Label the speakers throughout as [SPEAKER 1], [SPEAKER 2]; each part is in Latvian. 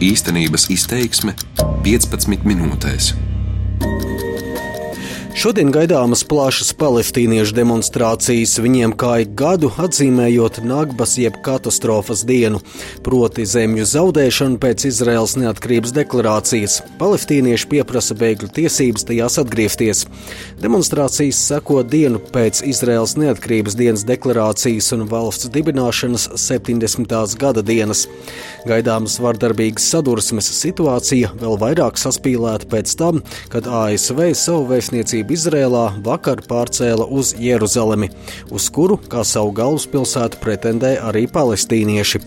[SPEAKER 1] Īstenības izteiksme 15 minūtēs.
[SPEAKER 2] Šodien gaidāmas plašas palestīniešu demonstrācijas, viņiem kā ik gadu atzīmējot Nagbas jeb katastrofas dienu, proti zemju zaudēšanu pēc Izraels neatkarības deklarācijas. Palestīnieši pieprasa bēgļu tiesības tajās atgriezties. Demonstrācijas seko dienu pēc Izraels neatkarības dienas deklarācijas un valsts dibināšanas 70. gada dienas. Gaidāmas vardarbīgas sadursmes situācija vēl vairāk saspīlēta pēc tam, kad ASV savu vēstniecību Izrēlā vakar pārcēla uz Jeruzalemi, uz kuru kā savu galvaspilsētu pretendē arī palestīnieši.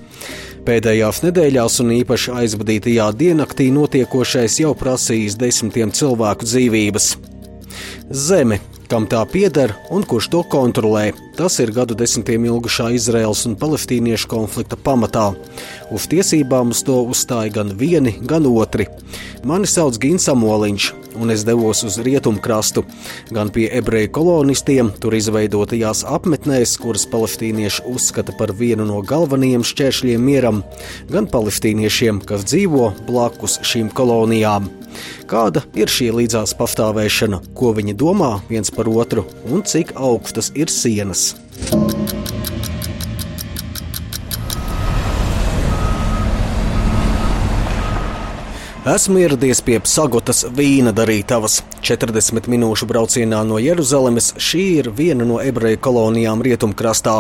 [SPEAKER 2] Pēdējās nedēļās un īpaši aizvadītajā diennaktī notiekošais jau prasījis desmitiem cilvēku dzīvības. Zeme kam tā pieder un kurš to kontrolē. Tas ir gadu desmitiem ilgušā Izraels un palestīniešu konflikta pamatā. Uz tiesībām uz to uzstāja gan vieni, gan otri. Mani sauc Gins Amoliņš, un es devos uz rietumkrastu, gan pie ebreju kolonistiem, tur izveidotajās apmetnēs, kuras palestīnieši uzskata par vienu no galvenajiem šķēršļiem mieram, gan palestīniešiem, kas dzīvo blakus šīm kolonijām. Kāda ir šī līdzās pastāvēšana, ko viņi domā viens par otru un cik augstas ir sienas? Esmu ieradies pie Sagotas vīna darītavas. 40 minūšu braucienā no Jeruzalemes šī ir viena no ebreju kolonijām rietumkrastā.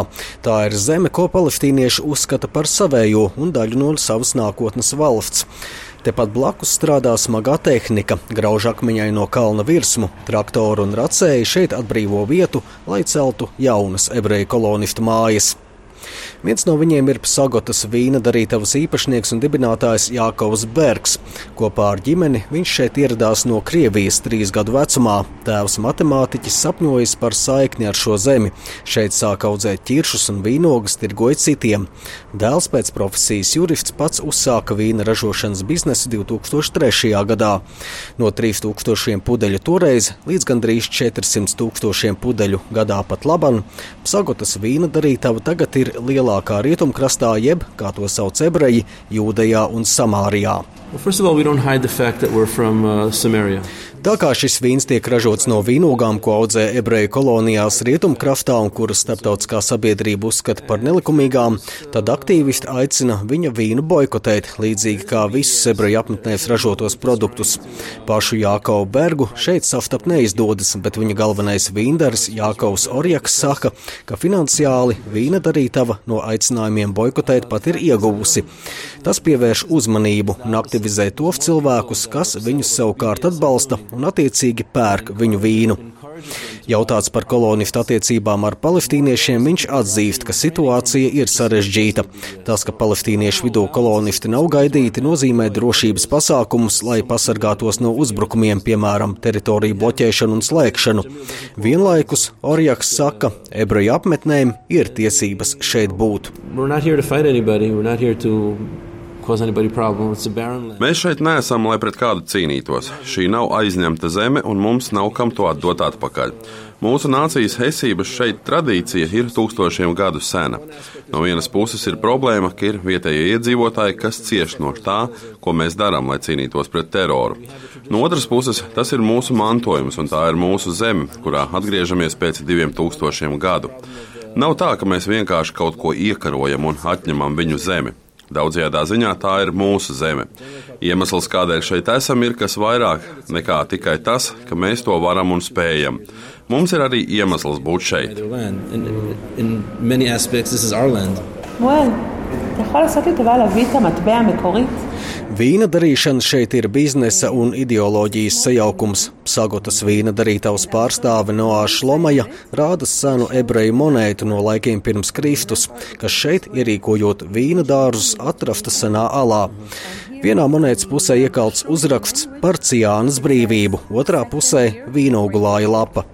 [SPEAKER 2] Tā ir zeme, ko palestīnieši uzskata par savējo un daļu no savas nākotnes valsts. Tepat blakus strādā smagā tehnika, grauž akmeņaino kalna virsmu, traktoru un racēji šeit atbrīvo vietu, lai celtu jaunas ebreju kolonistu mājas. Viens no viņiem ir Sagotas vīna darītavas īpašnieks un dibinātājs Jākovs Bergs. Kopā ar ģimeni viņš šeit ieradās no Krievijas trīs gadu vecumā. Tēvs matemātiķis sapņojis par saikni ar šo zemi. Šeit sāk audzēt ķiršus un vīnogas, tirgoja citiem. Dēls pēc profesijas jurists pats uzsāka vīna ražošanas biznesu 2003. gadā. No 3000 pudeļu toreiz līdz gandrīz 400 tūkstošiem pudeļu gadā pat laban, Sagotas vīna darītava tagad ir lielā lielākā rietumkrastā, jeb, kā to sauc ebreji, Jūdejā un Samārijā.
[SPEAKER 3] Uh,
[SPEAKER 2] Tā kā šis vīns tiek ražots no vīnogām, ko audzē ebreju kolonijās rietumkraftā un kuras starptautiskā sabiedrība uzskata par nelikumīgām, tad aktīvisti aicina viņa vīnu boikotēt, līdzīgi kā visus ebreju apmetnēs ražotos produktus. Pašu Jākaubu Bergu šeit saftapt neizdodas, bet viņa galvenais vīndaris Jākaus Orjaks saka, ka finansiāli vīna darītava no aicinājumiem boikotēt pat ir ieguvusi. Tas pievērš uzmanību un aktivizē tos cilvēkus, kas viņus savukārt atbalsta un attiecīgi pērk viņu vīnu. Jautāts par kolonistu attiecībām ar palestīniešiem, viņš atzīst, ka situācija ir sarežģīta. Tas, ka palestīniešu vidū kolonisti nav gaidīti, nozīmē drošības pasākumus, lai pasargātos no uzbrukumiem, piemēram, teritoriju bloķēšanu un slēgšanu. Vienlaikus Orjaks saka, ebreju apmetnēm ir tiesības šeit būt. We're not here to fight anybody. We're not here to
[SPEAKER 4] Mēs šeit neesam, lai pret kādu cīnītos. Šī nav aizņemta zeme, un mums nav kam to atdot atpakaļ. Mūsu nācijas esības šeit tradīcija ir tūkstošiem gadu sena. No vienas puses ir problēma, ka ir vietējie iedzīvotāji, kas cieš no tā, ko mēs darām, lai cīnītos pret teroru. No otras puses, tas ir mūsu mantojums, un tā ir mūsu zeme, kurā atgriežamies pēc diviem tūkstošiem gadu. Nav tā, ka mēs vienkārši kaut ko iekarojam un atņemam viņu zemi. Daudzajā ziņā tā ir mūsu zeme. Iemesls, kādēļ šeit esam, ir kas vairāk nekā tikai tas, ka mēs to varam un spējam. Mums ir arī iemesls būt šeit.
[SPEAKER 2] Well, Vīna darīšana šeit ir biznesa un ideoloģijas sajaukums. Sagotas vīna darītavas pārstāve Noā Šlomaja rāda senu ebreju monētu no laikiem pirms Kristus, kas šeit ierīkojot vīna dārzus atrasta senā alā. Vienā monētas pusē iekalts uzraksts par ciānas brīvību, otrā pusē vīnogulāja lapa.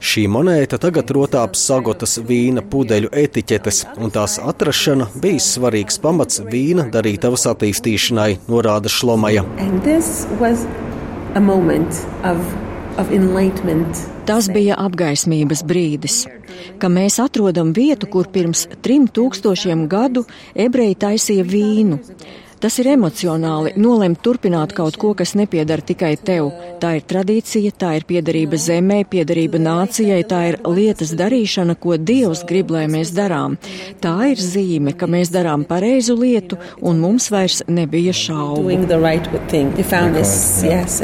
[SPEAKER 2] Šī monēta tagad rotā sagotas vīna pudeļu etiķetes, un tās atrašana bija svarīgs pamats vīna darītavas attīstīšanai, norāda Šlomaja.
[SPEAKER 5] Tas bija apgaismības brīdis, ka mēs atrodam vietu, kur pirms trim tūkstošiem gadu ebreji taisīja vīnu. Tas ir emocionāli nolemt turpināt kaut ko, kas nepiedara tikai tev. Tā ir tradīcija, tā ir piederība zemē, piederība nācijai, tā ir lietas darīšana, ko Dievs grib, lai mēs darām. Tā ir zīme, ka mēs darām pareizu lietu, un mums vairs nebija šaubu. Right this, yes,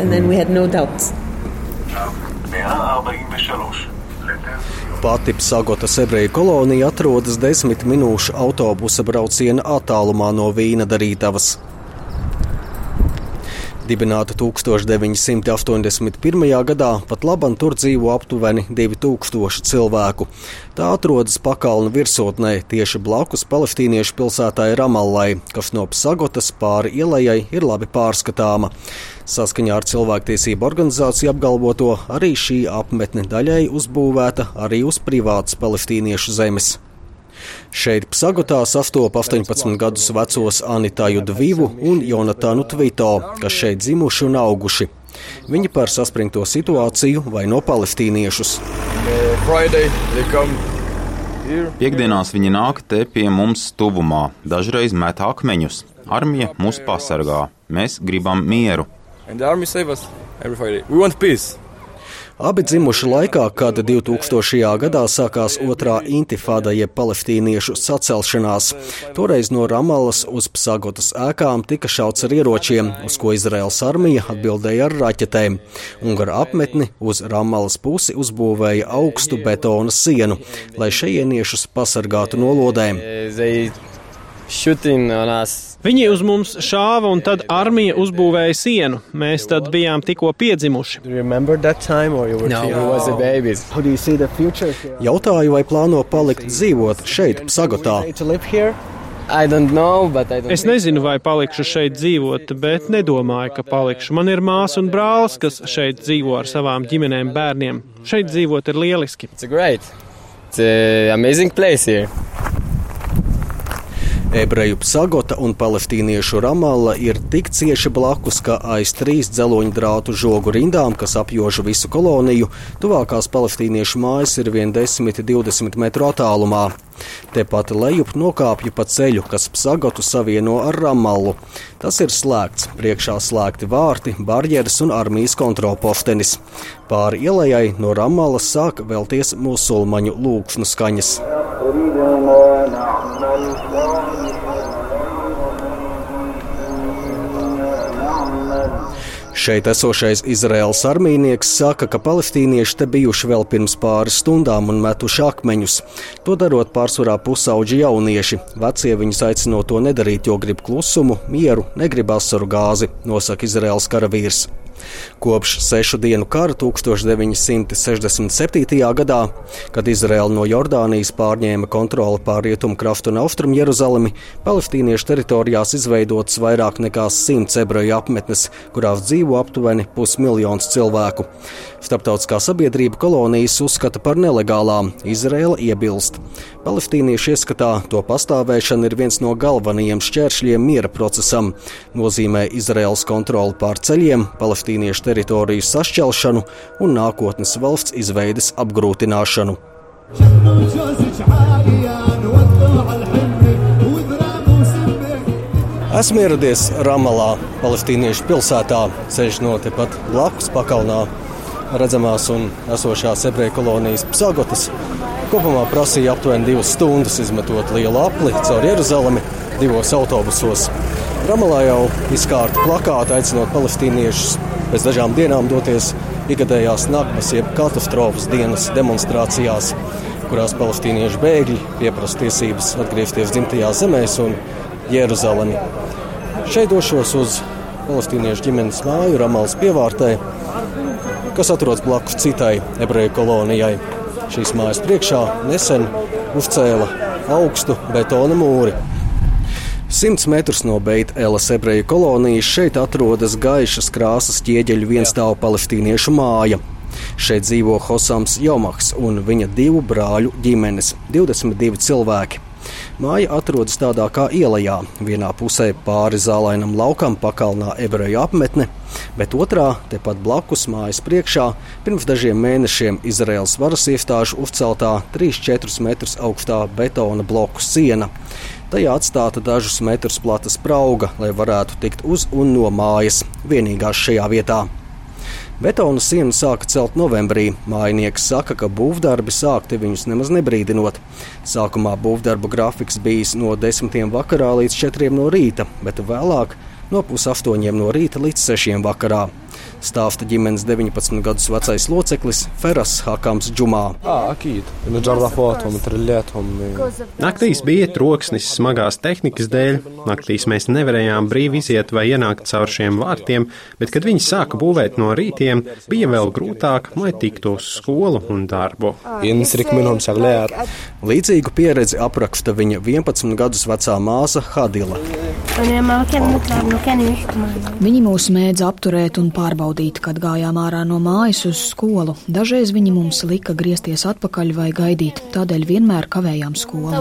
[SPEAKER 2] Pati Psagotas ebreju kolonija atrodas desmit minūšu autobusa brauciena attālumā no Vīna darītavas. Dibināta 1981. gadā, pat labam tur dzīvo aptuveni 2000 cilvēku. Tā atrodas pakalnu virsotnē tieši blakus palestīniešu pilsētai Ramallai, kas no Psagotas pāri ielai ir labi pārskatāma. Saskaņā ar cilvēktiesību organizāciju apgalvoto, arī šī apmetne daļai uzbūvēta arī uz privātas palestīniešu zemes. Šeit Psagotā sastopa 18 gadus vecos Anitāju Dvivu un Jonatānu Tvito, kas šeit dzimuši un auguši. Viņi par saspringto situāciju vaino palestīniešus.
[SPEAKER 6] Piektdienās viņi nāk te pie mums tuvumā, dažreiz met akmeņus. Armija mūs pasargā. Mēs gribam mieru. And the army save us every Friday. We want peace.
[SPEAKER 2] Abi dzimuši laikā, kad 2000. gadā sākās otrā intifāda jeb palestīniešu sacelšanās. Toreiz no Ramalas uz Psagotas ēkām tika šauts ar ieročiem, uz ko Izraels armija atbildēja ar raķetēm. Un gar apmetni uz Ramalas pusi uzbūvēja augstu betona sienu, lai šejieniešus pasargātu no lodēm.
[SPEAKER 7] Viņi uz mums šāva, un tad armija uzbūvēja sienu. Mēs tad bijām tikko piedzimuši.
[SPEAKER 2] Jautāju, vai plāno palikt dzīvot šeit, Psagotā.
[SPEAKER 7] Know, es nezinu, vai palikšu šeit dzīvot, bet nedomāju, ka palikšu. Man ir māsa un brālis, kas šeit dzīvo ar savām ģimenēm, bērniem. Šeit dzīvot ir lieliski. It's a great. It's a
[SPEAKER 2] amazing place here. Ebreju Psagota un palestīniešu Ramalla ir tik cieši blakus, ka aiz trīs dzeloņu drātu žogu rindām, kas apjoža visu koloniju, tuvākās palestīniešu mājas ir vien 10-20 metru attālumā. Tepat lejup nokāpju pa ceļu, kas Psagotu savieno ar Ramallu. Tas ir slēgts, priekšā slēgti vārti, barjeras un armijas kontrolpostenis. Pāri ielai no Ramallas sāk vēlties musulmaņu lūkšanu skaņas. Šeit esošais Izraels armijnieks saka, ka palestīnieši te bijuši vēl pirms pāris stundām un metuši akmeņus. To darot pārsvarā pusauģi jaunieši. Vecie viņus aicinot to nedarīt, jo grib klusumu, mieru, negrib asaru gāzi, nosaka Izraels karavīrs. Kopš sešu dienu kara 1967. gadā, kad Izraela no Jordānijas pārņēma kontroli pār rietumu krastu un austrumu Jeruzalemi, palestīniešu teritorijās izveidotas vairāk nekā simts ebreju apmetnes, kurās dzīvo aptuveni pusmiljons cilvēku. Starptautiskā sabiedrība kolonijas uzskata par nelegālām, Izraela iebilst. Palestīniešu ieskatā to pastāvēšana ir viens no galvenajiem šķēršļiem miera procesam, nozīmē Izraels kontroli pār ceļiem, palestīniešu teritoriju sašķelšanu un nākotnes valsts izveides apgrūtināšanu. Esmu ieradies Ramalā, Palestīniešu pilsētā, ceļš no tepat blakus pakalnā redzamās un esošās ebreju kolonijas Psagotas. Kopumā prasīja aptuveni divas stundas izmetot lielu apli caur Jeruzalemi divos autobusos. Ramalā jau izkārta plakāta aicinot palestīniešus pēc dažām dienām doties ikgadējās naktas, jeb katastrofas dienas demonstrācijās, kurās palestīniešu bēgļi pieprasa tiesības atgriezties dzimtajā zemēs un Jeruzalemi. Šeit došos uz palestīniešu ģimenes māju Ramālas pievārtē, kas atrodas blakus citai ebreju kolonijai. Šīs mājas priekšā nesen uzcēla augstu betona mūri. Simts metrus no Beitēlas ebreju kolonijas šeit atrodas gaišas krāsas ķieģeļu vienstāvu palestīniešu māja. Šeit dzīvo Hosams Jomaks un viņa divu brāļu ģimenes - 22 cilvēki. Māja atrodas tādā kā ielā. Vienā pusē pāri zālainam laukam pakalnā ebreju apmetne, bet otrā, tepat blakus mājas priekšā, pirms dažiem mēnešiem Izraels varas iestāžu uzceltā 3-4 metrus augstā betona bloku siena. Tajā atstāta dažus metrus plata sprauga, lai varētu tikt uz un no mājas, vienīgās šajā vietā. Betona sienu sāka celt novembrī. Mājinieks saka, ka būvdarbi sākti viņus nemaz nebrīdinot. Sākumā būvdarbu grafiks bijis no 10. vakarā līdz 4. no rīta, bet vēlāk no pusaustoņiem no rīta līdz 6. vakarā stāsta ģimenes 19 gadus vecais loceklis Feras Hakams Džumā.
[SPEAKER 7] Naktīs bija troksnis smagās tehnikas dēļ. Naktīs mēs nevarējām brīvi iziet vai ienākt caur šiem vārtiem, bet, kad viņi sāka būvēt no rītiem, bija vēl grūtāk, lai tiktu uz skolu un darbu.
[SPEAKER 2] Līdzīgu pieredzi apraksta viņa 11 gadus vecā māsa Hadila.
[SPEAKER 8] Viņi mūs mēdz apturēt un pārbaudīt, kad gājām ārā no mājas uz skolu. Dažreiz viņi mums lika griezties atpakaļ vai gaidīt, tādēļ vienmēr kavējām skolu.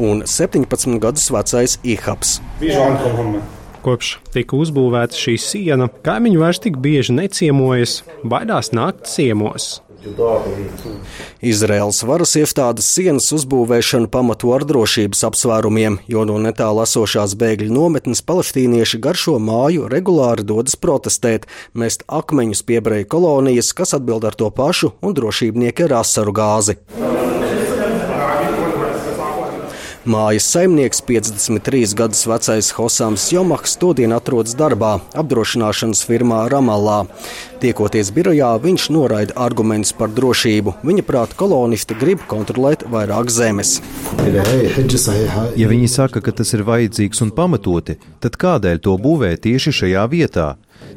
[SPEAKER 2] Un 17 gadus vecais Ihaps.
[SPEAKER 7] Kopš tika uzbūvēta šī siena, kaimiņi vairs tik bieži neciemojas, baidās nākt ciemos.
[SPEAKER 2] Izraels varas iestādes sienas uzbūvēšanu pamato ar drošības apsvērumiem, jo no netālu esošās bēgļu nometnes palestīnieši gar šo māju regulāri dodas protestēt, mest akmeņus piebreju kolonijas, kas atbild ar to pašu, un drošībnieki ar asaru gāzi. Mājas saimnieks, 53 gadus vecais Hosams Jomaks, todien atrodas darbā apdrošināšanas firmā Ramallā. Tiekoties birojā, viņš noraida argumentus par drošību. Viņa prāta kolonisti grib kontrolēt vairāk zemes.
[SPEAKER 9] Ja viņi saka, ka tas ir vajadzīgs un pamatoti, tad kādēļ to būvē tieši šajā vietā?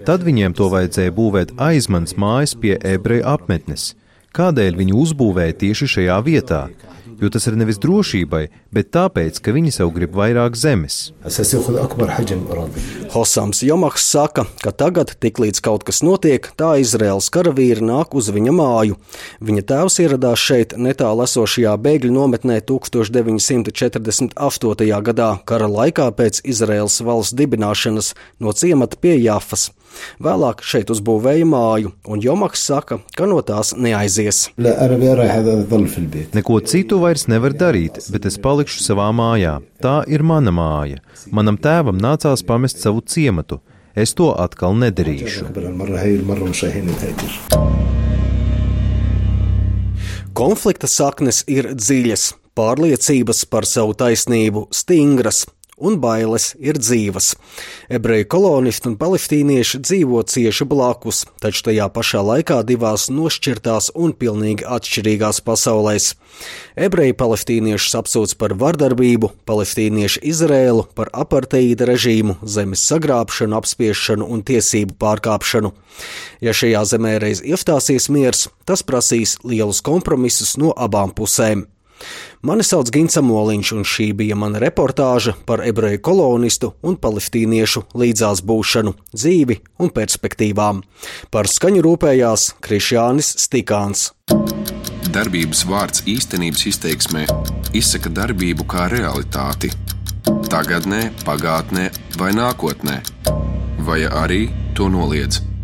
[SPEAKER 9] Tad viņiem to vajadzēja būvēt aiz manas mājas pie ebreju apmetnes. Kādēļ viņi uzbūvēja tieši šajā vietā? Jo tas ir nevis drošībai, bet tāpēc, ka viņi sev grib vairāk zemes.
[SPEAKER 2] Hosams Jomahs saka, ka tagad, tiklīdz kaut kas notiek, tā Izraels karavīri nāk uz viņa māju. Viņa tēvs ieradās šeit netālu esošajā bēgļu nometnē 1948. gadā, kara laikā pēc Izraels valsts dibināšanas no ciemata pie Jāfas. Vēlāk šeit uzbūvēja māju, un Jomaks saka, ka no tās neaizies.
[SPEAKER 9] Neko citu vairs nevar darīt, bet es palikšu savā mājā. Tā ir mana māja. Manam tēvam nācās pamest savu ciematu. Es to atkal nedarīšu.
[SPEAKER 2] Konflikta saknes ir dziļas, pārliecības par savu taisnību stingras, un bailes ir dzīvas. Ebreju kolonisti un palestīnieši dzīvo cieši blakus, taču tajā pašā laikā divās nošķirtās un pilnīgi atšķirīgās pasaulēs. Ebreji palestīniešus apsūdz par vardarbību, palestīnieši Izrēlu par aparteīda režīmu, zemes sagrābšanu, apspiešanu un tiesību pārkāpšanu. Ja šajā zemē reiz iestāsies miers, tas prasīs lielus kompromisus no abām pusēm. Mani sauc Gins Moliņš, un šī bija mana reportāža par ebreju kolonistu un palestīniešu līdzās būšanu, dzīvi un perspektīvām. Par skaņu rūpējās Krišjānis Stikāns.
[SPEAKER 1] Darbības vārds īstenības izteiksmē izsaka darbību kā realitāti. Tagatnē, pagātnē vai nākotnē, vai arī to noliedz.